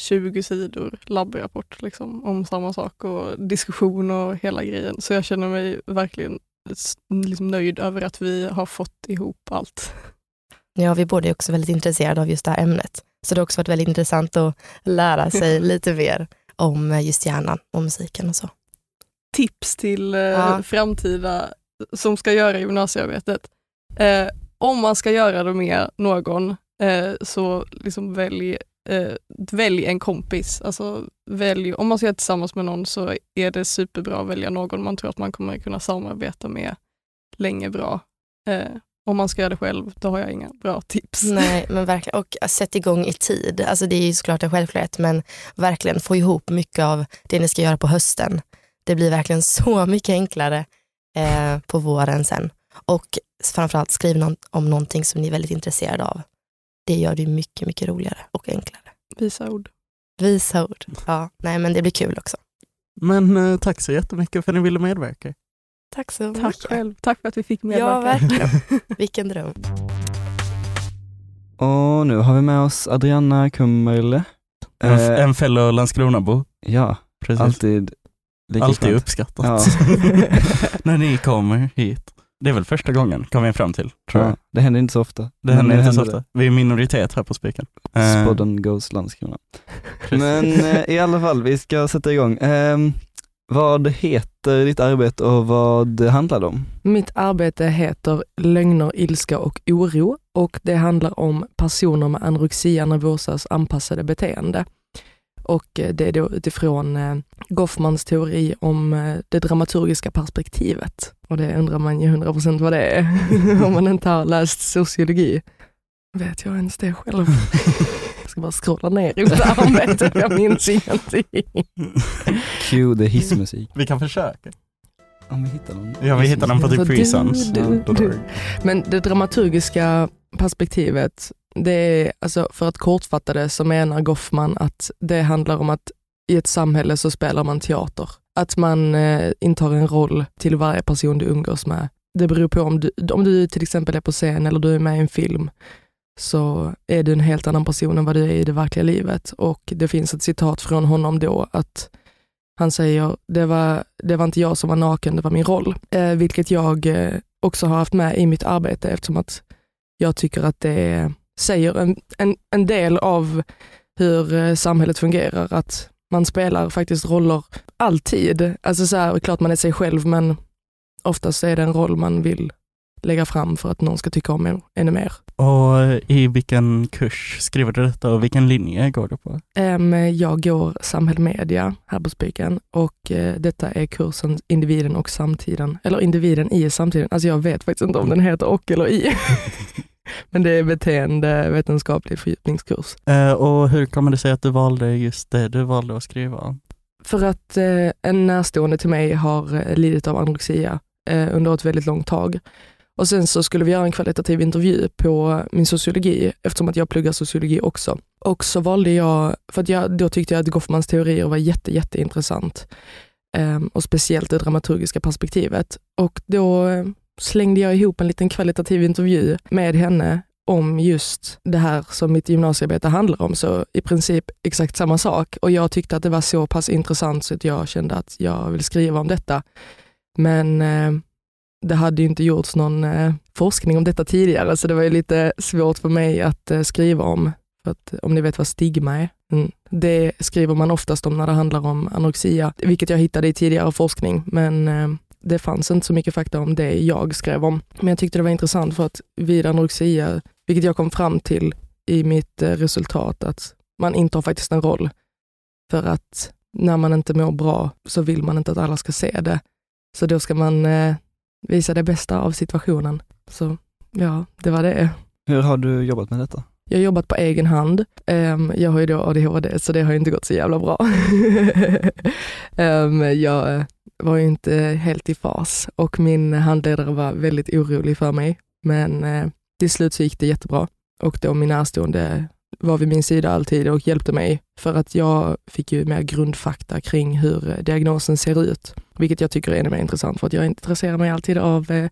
[SPEAKER 9] 20 sidor labbrapport liksom, om samma sak och diskussion och hela grejen. Så jag känner mig verkligen liksom nöjd över att vi har fått ihop allt.
[SPEAKER 8] Ja, vi båda är också väldigt intresserade av just det här ämnet. Så det har också varit väldigt intressant att lära sig lite mer om just hjärnan och musiken och så.
[SPEAKER 9] Tips till eh,
[SPEAKER 8] Ja.
[SPEAKER 9] framtida som ska göra gymnasiearbetet. Eh, om man ska göra det med någon, eh, så liksom välj, eh, välj en kompis. Alltså, välj, om man ska göra det tillsammans med någon så är det superbra att välja någon man tror att man kommer kunna samarbeta med länge bra. Eh, om man ska göra det själv, då har jag inga bra tips.
[SPEAKER 8] Nej, men verkligen. Och sätt igång i tid. Alltså det är ju såklart en självklarhet, men verkligen få ihop mycket av det ni ska göra på hösten. Det blir verkligen så mycket enklare eh, på våren sen. Och framförallt skriv någon, om någonting som ni är väldigt intresserade av. Det gör det mycket, mycket roligare och enklare.
[SPEAKER 9] Visa ord.
[SPEAKER 8] Visa ord. Ja, nej men det blir kul också.
[SPEAKER 2] Men eh, tack så jättemycket för att ni ville medverka.
[SPEAKER 8] Tack så
[SPEAKER 9] Tack
[SPEAKER 8] mycket.
[SPEAKER 9] själv. Tack för att vi fick
[SPEAKER 8] Ja,
[SPEAKER 9] medverka.
[SPEAKER 8] verkligen. Vilken dröm.
[SPEAKER 1] Och nu har vi med oss Adriana Kummerle.
[SPEAKER 2] En,
[SPEAKER 1] Eh,
[SPEAKER 2] en fellow Landskronabo.
[SPEAKER 1] ja,
[SPEAKER 2] Precis.
[SPEAKER 1] alltid lika
[SPEAKER 2] Alltid
[SPEAKER 1] skönt.
[SPEAKER 2] uppskattat.
[SPEAKER 1] Ja.
[SPEAKER 2] När ni kommer hit. Det är väl första gången, kom vi fram till. Tror jag.
[SPEAKER 1] Ja, det händer inte så ofta.
[SPEAKER 2] Det händer inte så
[SPEAKER 1] händer
[SPEAKER 2] ofta. Vi är minoritet här på Spiken. Eh,
[SPEAKER 1] Spodden goes Landskrona. Men eh, i alla fall, vi ska sätta igång. Ehm, vad heter ditt arbete och vad handlar det om?
[SPEAKER 10] Mitt arbete heter Lögner, ilska och oro och det handlar om personer med anorexia nervosas anpassade beteende. Och eh, det är då utifrån eh, Goffmans teori om eh, det dramaturgiska perspektivet. Och det undrar man ju 100% vad det är om man inte har läst sociologi. Vet jag ens det själv? Jag ska bara scrolla ner i mitt arbete, jag minns ingenting.
[SPEAKER 1] Cue the hissmusik.
[SPEAKER 2] Vi kan försöka.
[SPEAKER 1] Om vi hittar någon.
[SPEAKER 2] Ja, vi hittar den på typ
[SPEAKER 10] du. Men det dramaturgiska perspektivet, det är, alltså för att kortfatta det så menar Goffman att det handlar om att i ett samhälle så spelar man teater. Att man eh, intar en roll till varje person du umgås med. Det beror på om du, om du till exempel är på scen eller du är med i en film så är du en helt annan person än vad du är i det verkliga livet. Och det finns ett citat från honom då att han säger, det var, det var inte jag som var naken, det var min roll. Eh, vilket jag eh, också har haft med i mitt arbete eftersom att jag tycker att det är säger en, en, en del av hur eh, samhället fungerar. Att man spelar faktiskt roller alltid. Alltså så här, klart man är sig själv men oftast är det en roll man vill lägga fram för att någon ska tycka om en ännu mer.
[SPEAKER 2] Och eh, i vilken kurs skriver du detta och vilken linje går du på?
[SPEAKER 10] Jag går samhällsmedia här på Spiken och eh, detta är kursen Individen och samtiden, eller Individen i samtiden. Alltså jag vet faktiskt inte om den heter och eller i. Men det är beteendevetenskaplig fördjupningskurs.
[SPEAKER 2] Eh, och hur kommer det sig att du valde just det du valde att skriva om?
[SPEAKER 10] För att eh, en närstående till mig har eh, lidit av anorexia eh, under ett väldigt långt tag. Och sen så skulle vi göra en kvalitativ intervju på min sociologi, eftersom att jag pluggar sociologi också. Och så valde jag, för att jag, då tyckte jag att Goffmans teorier var jätte, jätteintressant. Ehm, och speciellt det dramaturgiska perspektivet. Och då slängde jag ihop en liten kvalitativ intervju med henne om just det här som mitt gymnasiearbete handlar om. Så i princip exakt samma sak. Och jag tyckte att det var så pass intressant så att jag kände att jag vill skriva om detta. Men eh, det hade ju inte gjorts någon eh, forskning om detta tidigare, så det var ju lite svårt för mig att eh, skriva om. För att, om ni vet vad stigma är. Mm. Det skriver man oftast om när det handlar om anorexia, vilket jag hittade i tidigare forskning. Men eh, det fanns inte så mycket fakta om det jag skrev om. Men jag tyckte det var intressant för att vid anorexia, vilket jag kom fram till i mitt eh, resultat, att man inte har faktiskt en roll. För att när man inte mår bra så vill man inte att alla ska se det. Så då ska man eh, visa det bästa av situationen. Så ja, det var det.
[SPEAKER 1] Hur har du jobbat med detta?
[SPEAKER 10] Jag har jobbat på egen hand. Ehm, Jag har ju då ADHD, så det har inte gått så jävla bra. Ehm, Jag var ju inte helt i fas och min handledare var väldigt orolig för mig. Men eh, till slut så gick det jättebra och då min närstående var vid min sida alltid och hjälpte mig för att jag fick ju mer grundfakta kring hur eh, diagnosen ser ut, vilket jag tycker är ännu mer intressant för att jag intresserar mig alltid av eh,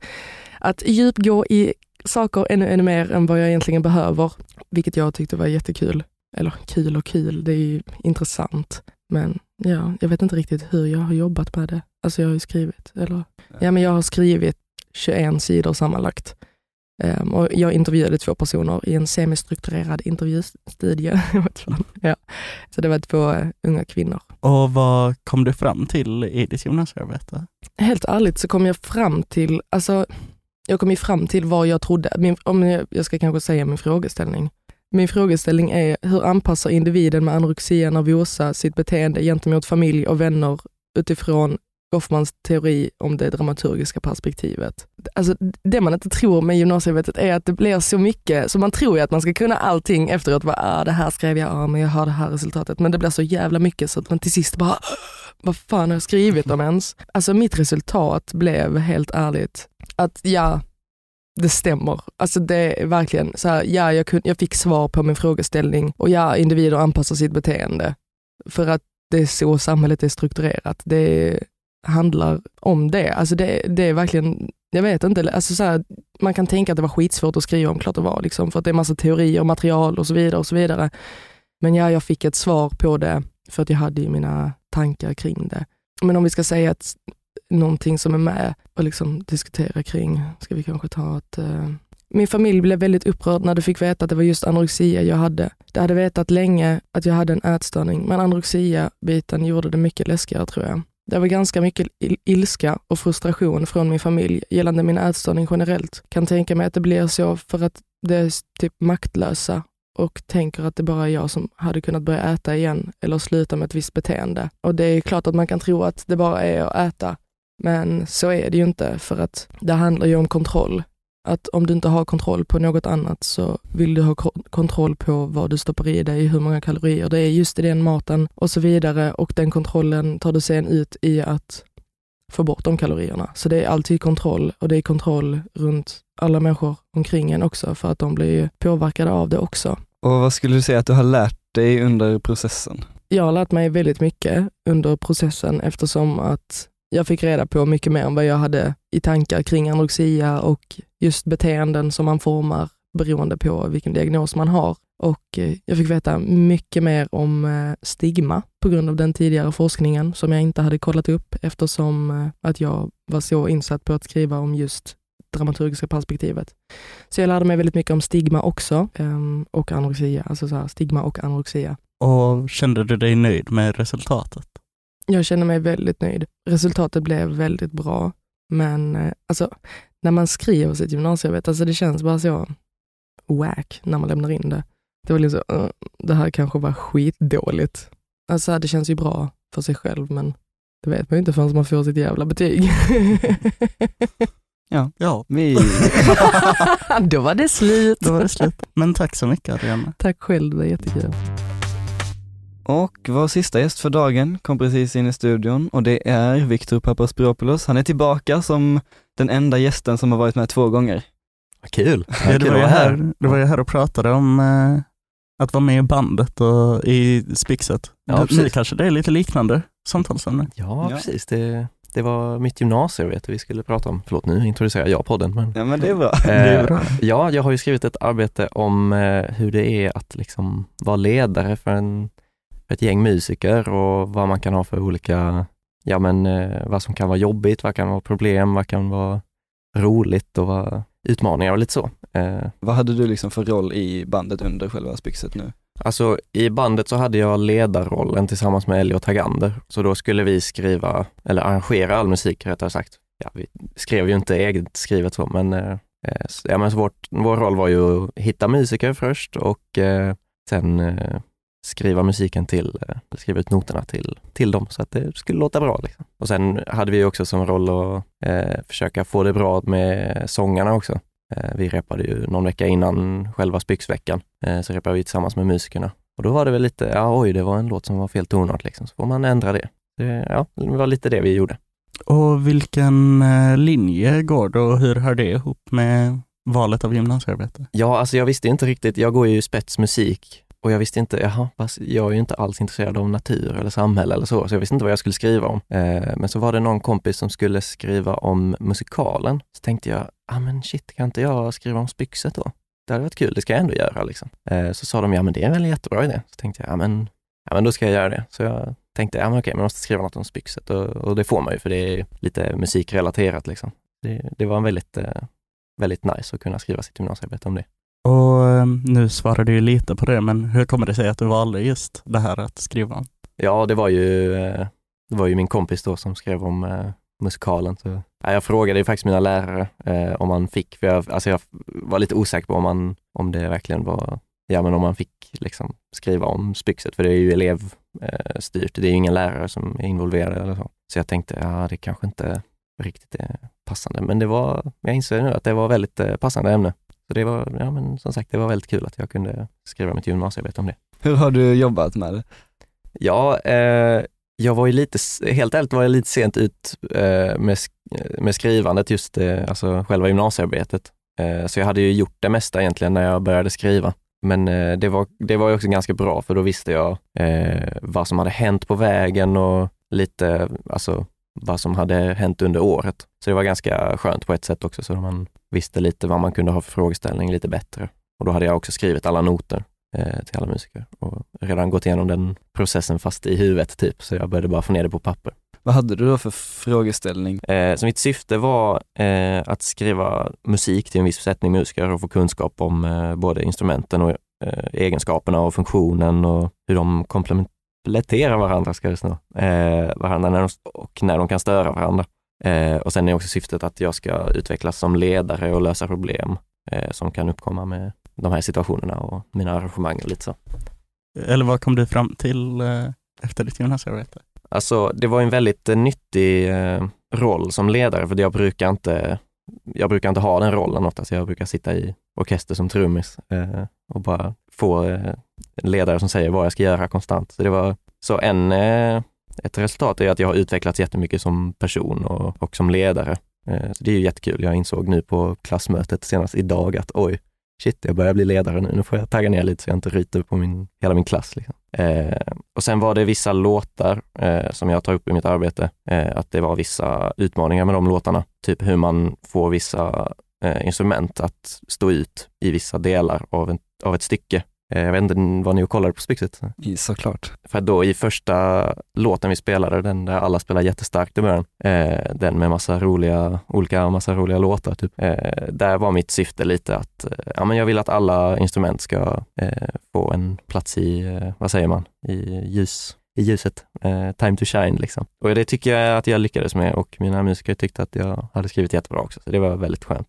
[SPEAKER 10] att djupgå i saker ännu, ännu mer än vad jag egentligen behöver, vilket jag tyckte var jättekul. Eller kul och kul, det är ju intressant. Men ja, jag vet inte riktigt hur jag har jobbat med det. Alltså jag har ju skrivit, eller ja men jag har skrivit 21 sidor sammanlagt. Ehm, och jag intervjuade två personer i en semistrukturerad intervjustudie. Ja. Så det var två eh, unga kvinnor.
[SPEAKER 2] Och vad kom du fram till i ditt gymnasiearbete?
[SPEAKER 10] Helt ärligt så kom jag fram till, alltså jag kom ju fram till vad jag trodde, min, om jag, jag ska kanske säga min frågeställning. Min frågeställning är hur anpassar individen med anorexia nervosa sitt beteende gentemot familj och vänner utifrån Goffmans teori om det dramaturgiska perspektivet. Alltså, det man inte tror med gymnasiearbetet är att det blir så mycket, så man tror ju att man ska kunna allting efteråt. Bara, ah, det här skrev jag, ah, men jag har det här resultatet. Men det blir så jävla mycket så att man till sist bara, ah, vad fan har jag skrivit om ens? Alltså mitt resultat blev helt ärligt att ja, det stämmer. Alltså det är verkligen så här, ja, jag, kunde, jag fick svar på min frågeställning och ja, individer anpassar sitt beteende. För att det är så samhället är strukturerat. Det handlar om det. Alltså det, det är verkligen, jag vet inte, alltså så här, man kan tänka att det var skitsvårt att skriva om, klart det var, liksom, för att det är massa teorier och material och så vidare. och så vidare. Men ja, jag fick ett svar på det för att jag hade ju mina tankar kring det. Men om vi ska säga att någonting som är med och liksom diskutera kring, ska vi kanske ta att uh... min familj blev väldigt upprörd när de fick veta att det var just anorexia jag hade. De hade vetat länge att jag hade en ätstörning, men anorexia-biten gjorde det mycket läskigare tror jag. Det var ganska mycket il ilska och frustration från min familj gällande min ätstörning generellt. Kan tänka mig att det blir så för att det är typ maktlösa och tänker att det bara är jag som hade kunnat börja äta igen eller sluta med ett visst beteende. Och det är klart att man kan tro att det bara är att äta, men så är det ju inte för att det handlar ju om kontroll. Att om du inte har kontroll på något annat så vill du ha ko- kontroll på vad du stoppar i dig, hur många kalorier det är just i den maten och så vidare. Och den kontrollen tar du sen ut i att få bort de kalorierna. Så det är alltid kontroll och det är kontroll runt alla människor omkring en också för att de blir påverkade av det också.
[SPEAKER 1] Och vad skulle du säga att du har lärt dig under processen?
[SPEAKER 10] Jag har lärt mig väldigt mycket under processen eftersom att jag fick reda på mycket mer än vad jag hade i tankar kring anorexia och just beteenden som man formar beroende på vilken diagnos man har. Och eh, jag fick veta mycket mer om eh, stigma på grund av den tidigare forskningen som jag inte hade kollat upp eftersom eh, att jag var så insatt på att skriva om just dramaturgiska perspektivet. Så jag lärde mig väldigt mycket om stigma också ehm, och anorexia, alltså så här, stigma och anorexia.
[SPEAKER 2] Och kände du dig nöjd med resultatet?
[SPEAKER 10] Jag känner mig väldigt nöjd. Resultatet blev väldigt bra, men eh, alltså, när man skriver sitt gymnasiearbete, alltså det känns bara så whack när man lämnar in det. Det var liksom, uh, det här kanske var skitdåligt. Alltså det känns ju bra för sig själv, men det vet man ju inte förrän man får sitt jävla betyg.
[SPEAKER 1] Ja,
[SPEAKER 2] Ja,
[SPEAKER 1] vi...
[SPEAKER 10] Då var det slut.
[SPEAKER 2] då var det slut. Men tack så mycket Adriana.
[SPEAKER 10] Tack själv, det var jättekul.
[SPEAKER 1] Och vår sista gäst för dagen kom precis in i studion och det är Viktor Papaspropoulos. Han är tillbaka som den enda gästen som har varit med två gånger.
[SPEAKER 6] Kul.
[SPEAKER 2] Ja, du, var ju här, du var ju här och pratade om eh, att vara med i bandet och i Spixet.
[SPEAKER 11] Ja,
[SPEAKER 2] Du-
[SPEAKER 11] precis.
[SPEAKER 2] Kanske det är lite liknande samtalsämne?
[SPEAKER 11] Ja,
[SPEAKER 1] Ja.
[SPEAKER 11] precis. Det, det var mitt gymnasiearbete vi skulle prata om. Förlåt, nu introducerar jag podden. Men,
[SPEAKER 1] Ja men det är bra.
[SPEAKER 2] Det är
[SPEAKER 11] Eh,
[SPEAKER 2] bra.
[SPEAKER 11] Ja, jag har ju skrivit ett arbete om eh, hur det är att liksom vara ledare för, en, ett gäng musiker och vad man kan ha för olika, ja men eh, vad som kan vara jobbigt, vad kan vara problem, vad kan vara roligt och vad utmaningar och lite så. Eh,
[SPEAKER 1] Vad hade du liksom för roll i bandet under själva Spixet nu?
[SPEAKER 11] Alltså i bandet så hade jag ledarrollen tillsammans med Elliot Hagander. Så då skulle vi skriva, eller arrangera all musik rättare sagt. Ja, vi skrev ju inte eget skrivet så, men, eh, eh, ja, men så vårt, vår roll var ju att hitta musiker först och eh, sen eh, skriva musiken till, eh, skriva ut noterna till, till dem så att det skulle låta bra. Liksom. Och sen hade vi också som roll att eh, försöka få det bra med sångarna också. Eh, Vi repade ju någon vecka innan själva Spyxveckan, eh, så repade vi tillsammans med musikerna. Och då var det väl lite, ja oj, det var en låt som var fel tonart liksom, så får man ändra det. det ja, det var lite det vi gjorde.
[SPEAKER 2] Och vilken eh, linje går det och hur hör det ihop med valet av gymnasiearbete?
[SPEAKER 11] Ja, alltså jag visste inte riktigt, jag går ju spetsmusik och jag visste inte, jaha, jag är ju inte alls intresserad av natur eller samhälle eller så, så jag visste inte vad jag skulle skriva om. Eh, men så var det någon kompis som skulle skriva om musikalen. Så tänkte jag, ja ah, men shit, kan inte jag skriva om Spyxet då? Det hade varit kul, det ska jag ändå göra liksom. Eh, så sa de, ja men det är väl en jättebra idé. Så tänkte jag, ja men, ja men då ska jag göra det. Så jag tänkte, ja men okej, man måste skriva något om Spyxet och, och det får man ju för det är lite musikrelaterat liksom. Det, det var en väldigt, eh, väldigt nice att kunna skriva sitt gymnasiearbete om det.
[SPEAKER 2] Ehm, nu svarade du ju lite på det, men hur kommer det sig att du valde just det här att skriva om?
[SPEAKER 11] Ja, det var ju, eh, det var ju min kompis då som skrev om eh, musikalen. Så, jag frågade ju faktiskt mina lärare eh, om man fick, för jag, alltså jag var lite osäker på om, man, om det verkligen var, ja men om man fick liksom skriva om Spyxet, för det är ju elevstyrt, det är ju ingen lärare som är involverad eller så. Så jag tänkte, ja det kanske inte riktigt är passande, men det var, jag inser nu att det var väldigt passande ämne. Så det var, ja men som sagt, det var väldigt kul att jag kunde skriva mitt gymnasiearbete om det.
[SPEAKER 1] Hur har du jobbat med det?
[SPEAKER 11] Ja, eh, jag var ju lite, helt ärligt var jag lite sent ut eh, med, sk- med skrivandet, just eh, alltså själva gymnasiearbetet. Eh, så jag hade ju gjort det mesta egentligen när jag började skriva. Men eh, det, var, det var ju också ganska bra för då visste jag eh, vad som hade hänt på vägen och lite, alltså vad som hade hänt under året. Så det var ganska skönt på ett sätt också, så man visste lite vad man kunde ha för frågeställning lite bättre. Och då hade jag också skrivit alla noter eh, till alla musiker och redan gått igenom den processen fast i huvudet typ, så jag började bara få ner det på papper.
[SPEAKER 1] Vad hade du då för frågeställning?
[SPEAKER 11] Eh, så mitt syfte var eh, att skriva musik till en viss besättning musiker och få kunskap om eh, både instrumenten och eh, egenskaperna och funktionen och hur de komplementerar varandra, ska det snå, eh, varandra när de, och när de kan störa varandra. Eh, och sen är också syftet att jag ska utvecklas som ledare och lösa problem eh, som kan uppkomma med de här situationerna och mina arrangemang och lite så.
[SPEAKER 2] Eller vad kom du fram till eh, efter ditt gymnasiearbete?
[SPEAKER 11] Alltså det var en väldigt eh, nyttig eh, roll som ledare för jag brukar inte, jag brukar inte ha den rollen ofta, så jag brukar sitta i orkester som trummis och bara få eh, ledare som säger vad jag ska göra konstant. Så det var så en, eh, ett resultat är att jag har utvecklats jättemycket som person och, och som ledare. Eh, så det är ju jättekul. Jag insåg nu på klassmötet senast idag att oj, shit, jag börjar bli ledare nu. Nu får jag tagga ner lite så jag inte ryter på min, hela min klass. Liksom. Eh, och sen var det vissa låtar eh, som jag tar upp i mitt arbete, eh, att det var vissa utmaningar med de låtarna. Typ hur man får vissa eh, instrument att stå ut i vissa delar av, en, av ett stycke. Eh, jag vet inte, var ni och kollade på Spyxet?
[SPEAKER 1] I, såklart.
[SPEAKER 11] För då i första låten vi spelade, den där alla spelar jättestarkt i början, eh, den med massa roliga, olika massa roliga låtar, typ. Eh, där var mitt syfte lite att, eh, ja men jag vill att alla instrument ska eh, få en plats i, eh, vad säger man, i ljus i ljuset, time to shine liksom. Och det tycker jag att jag lyckades med och mina musiker tyckte att jag hade skrivit jättebra också, så det var väldigt skönt.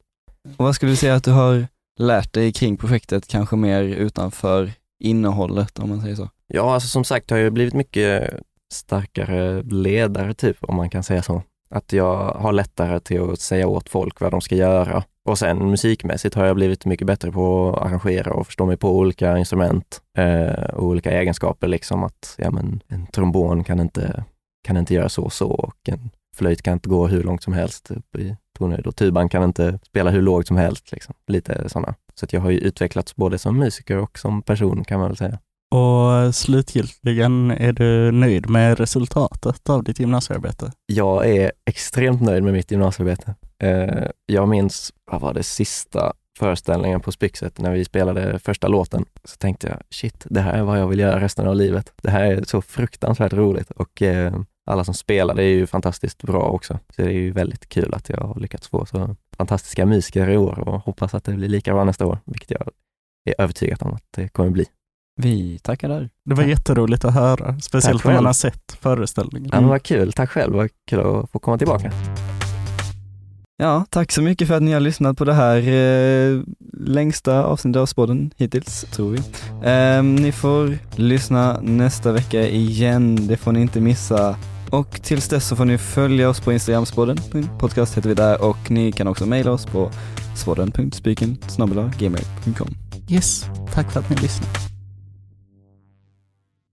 [SPEAKER 1] Och vad skulle du säga att du har lärt dig kring projektet, kanske mer utanför innehållet om man säger så?
[SPEAKER 11] Ja, alltså som sagt har jag blivit mycket starkare ledare typ, om man kan säga så. Att jag har lättare till att säga åt folk vad de ska göra. Och sen musikmässigt har jag blivit mycket bättre på att arrangera och förstå mig på olika instrument eh, och olika egenskaper. Liksom att ja, men, en trombon kan inte, kan inte göra så och så och en flöjt kan inte gå hur långt som helst upp i tonhöjd och tuban kan inte spela hur lågt som helst. Liksom. Lite sådana. Så jag har ju utvecklats både som musiker och som person kan man väl säga.
[SPEAKER 2] Och slutgiltigen, är du nöjd med resultatet av ditt gymnasiearbete?
[SPEAKER 11] Jag är extremt nöjd med mitt gymnasiearbete. Eh, jag minns, vad var det sista föreställningen på Spyxet när vi spelade första låten, så tänkte jag shit, det här är vad jag vill göra resten av livet. Det här är så fruktansvärt roligt och eh, alla som spelade är ju fantastiskt bra också. Så det är ju väldigt kul att jag har lyckats få så fantastiska musiker i år och hoppas att det blir lika bra nästa år, vilket jag är övertygad om att det kommer bli.
[SPEAKER 1] Vi tackar där.
[SPEAKER 2] Det var jätteroligt att höra, speciellt när man har sett föreställningen.
[SPEAKER 11] Ja, men vad kul, tack själv, vad kul att få komma tillbaka.
[SPEAKER 1] Ja, tack så mycket för att ni har lyssnat på det här eh, längsta avsnittet av Spåden hittills, tror vi. Eh, ni får lyssna nästa vecka igen, det får ni inte missa. Och tills dess så får ni följa oss på Instagram, podcast heter vi där och ni kan också mejla oss på spodden.spiken gmail.com.
[SPEAKER 2] Yes, tack för att ni lyssnade.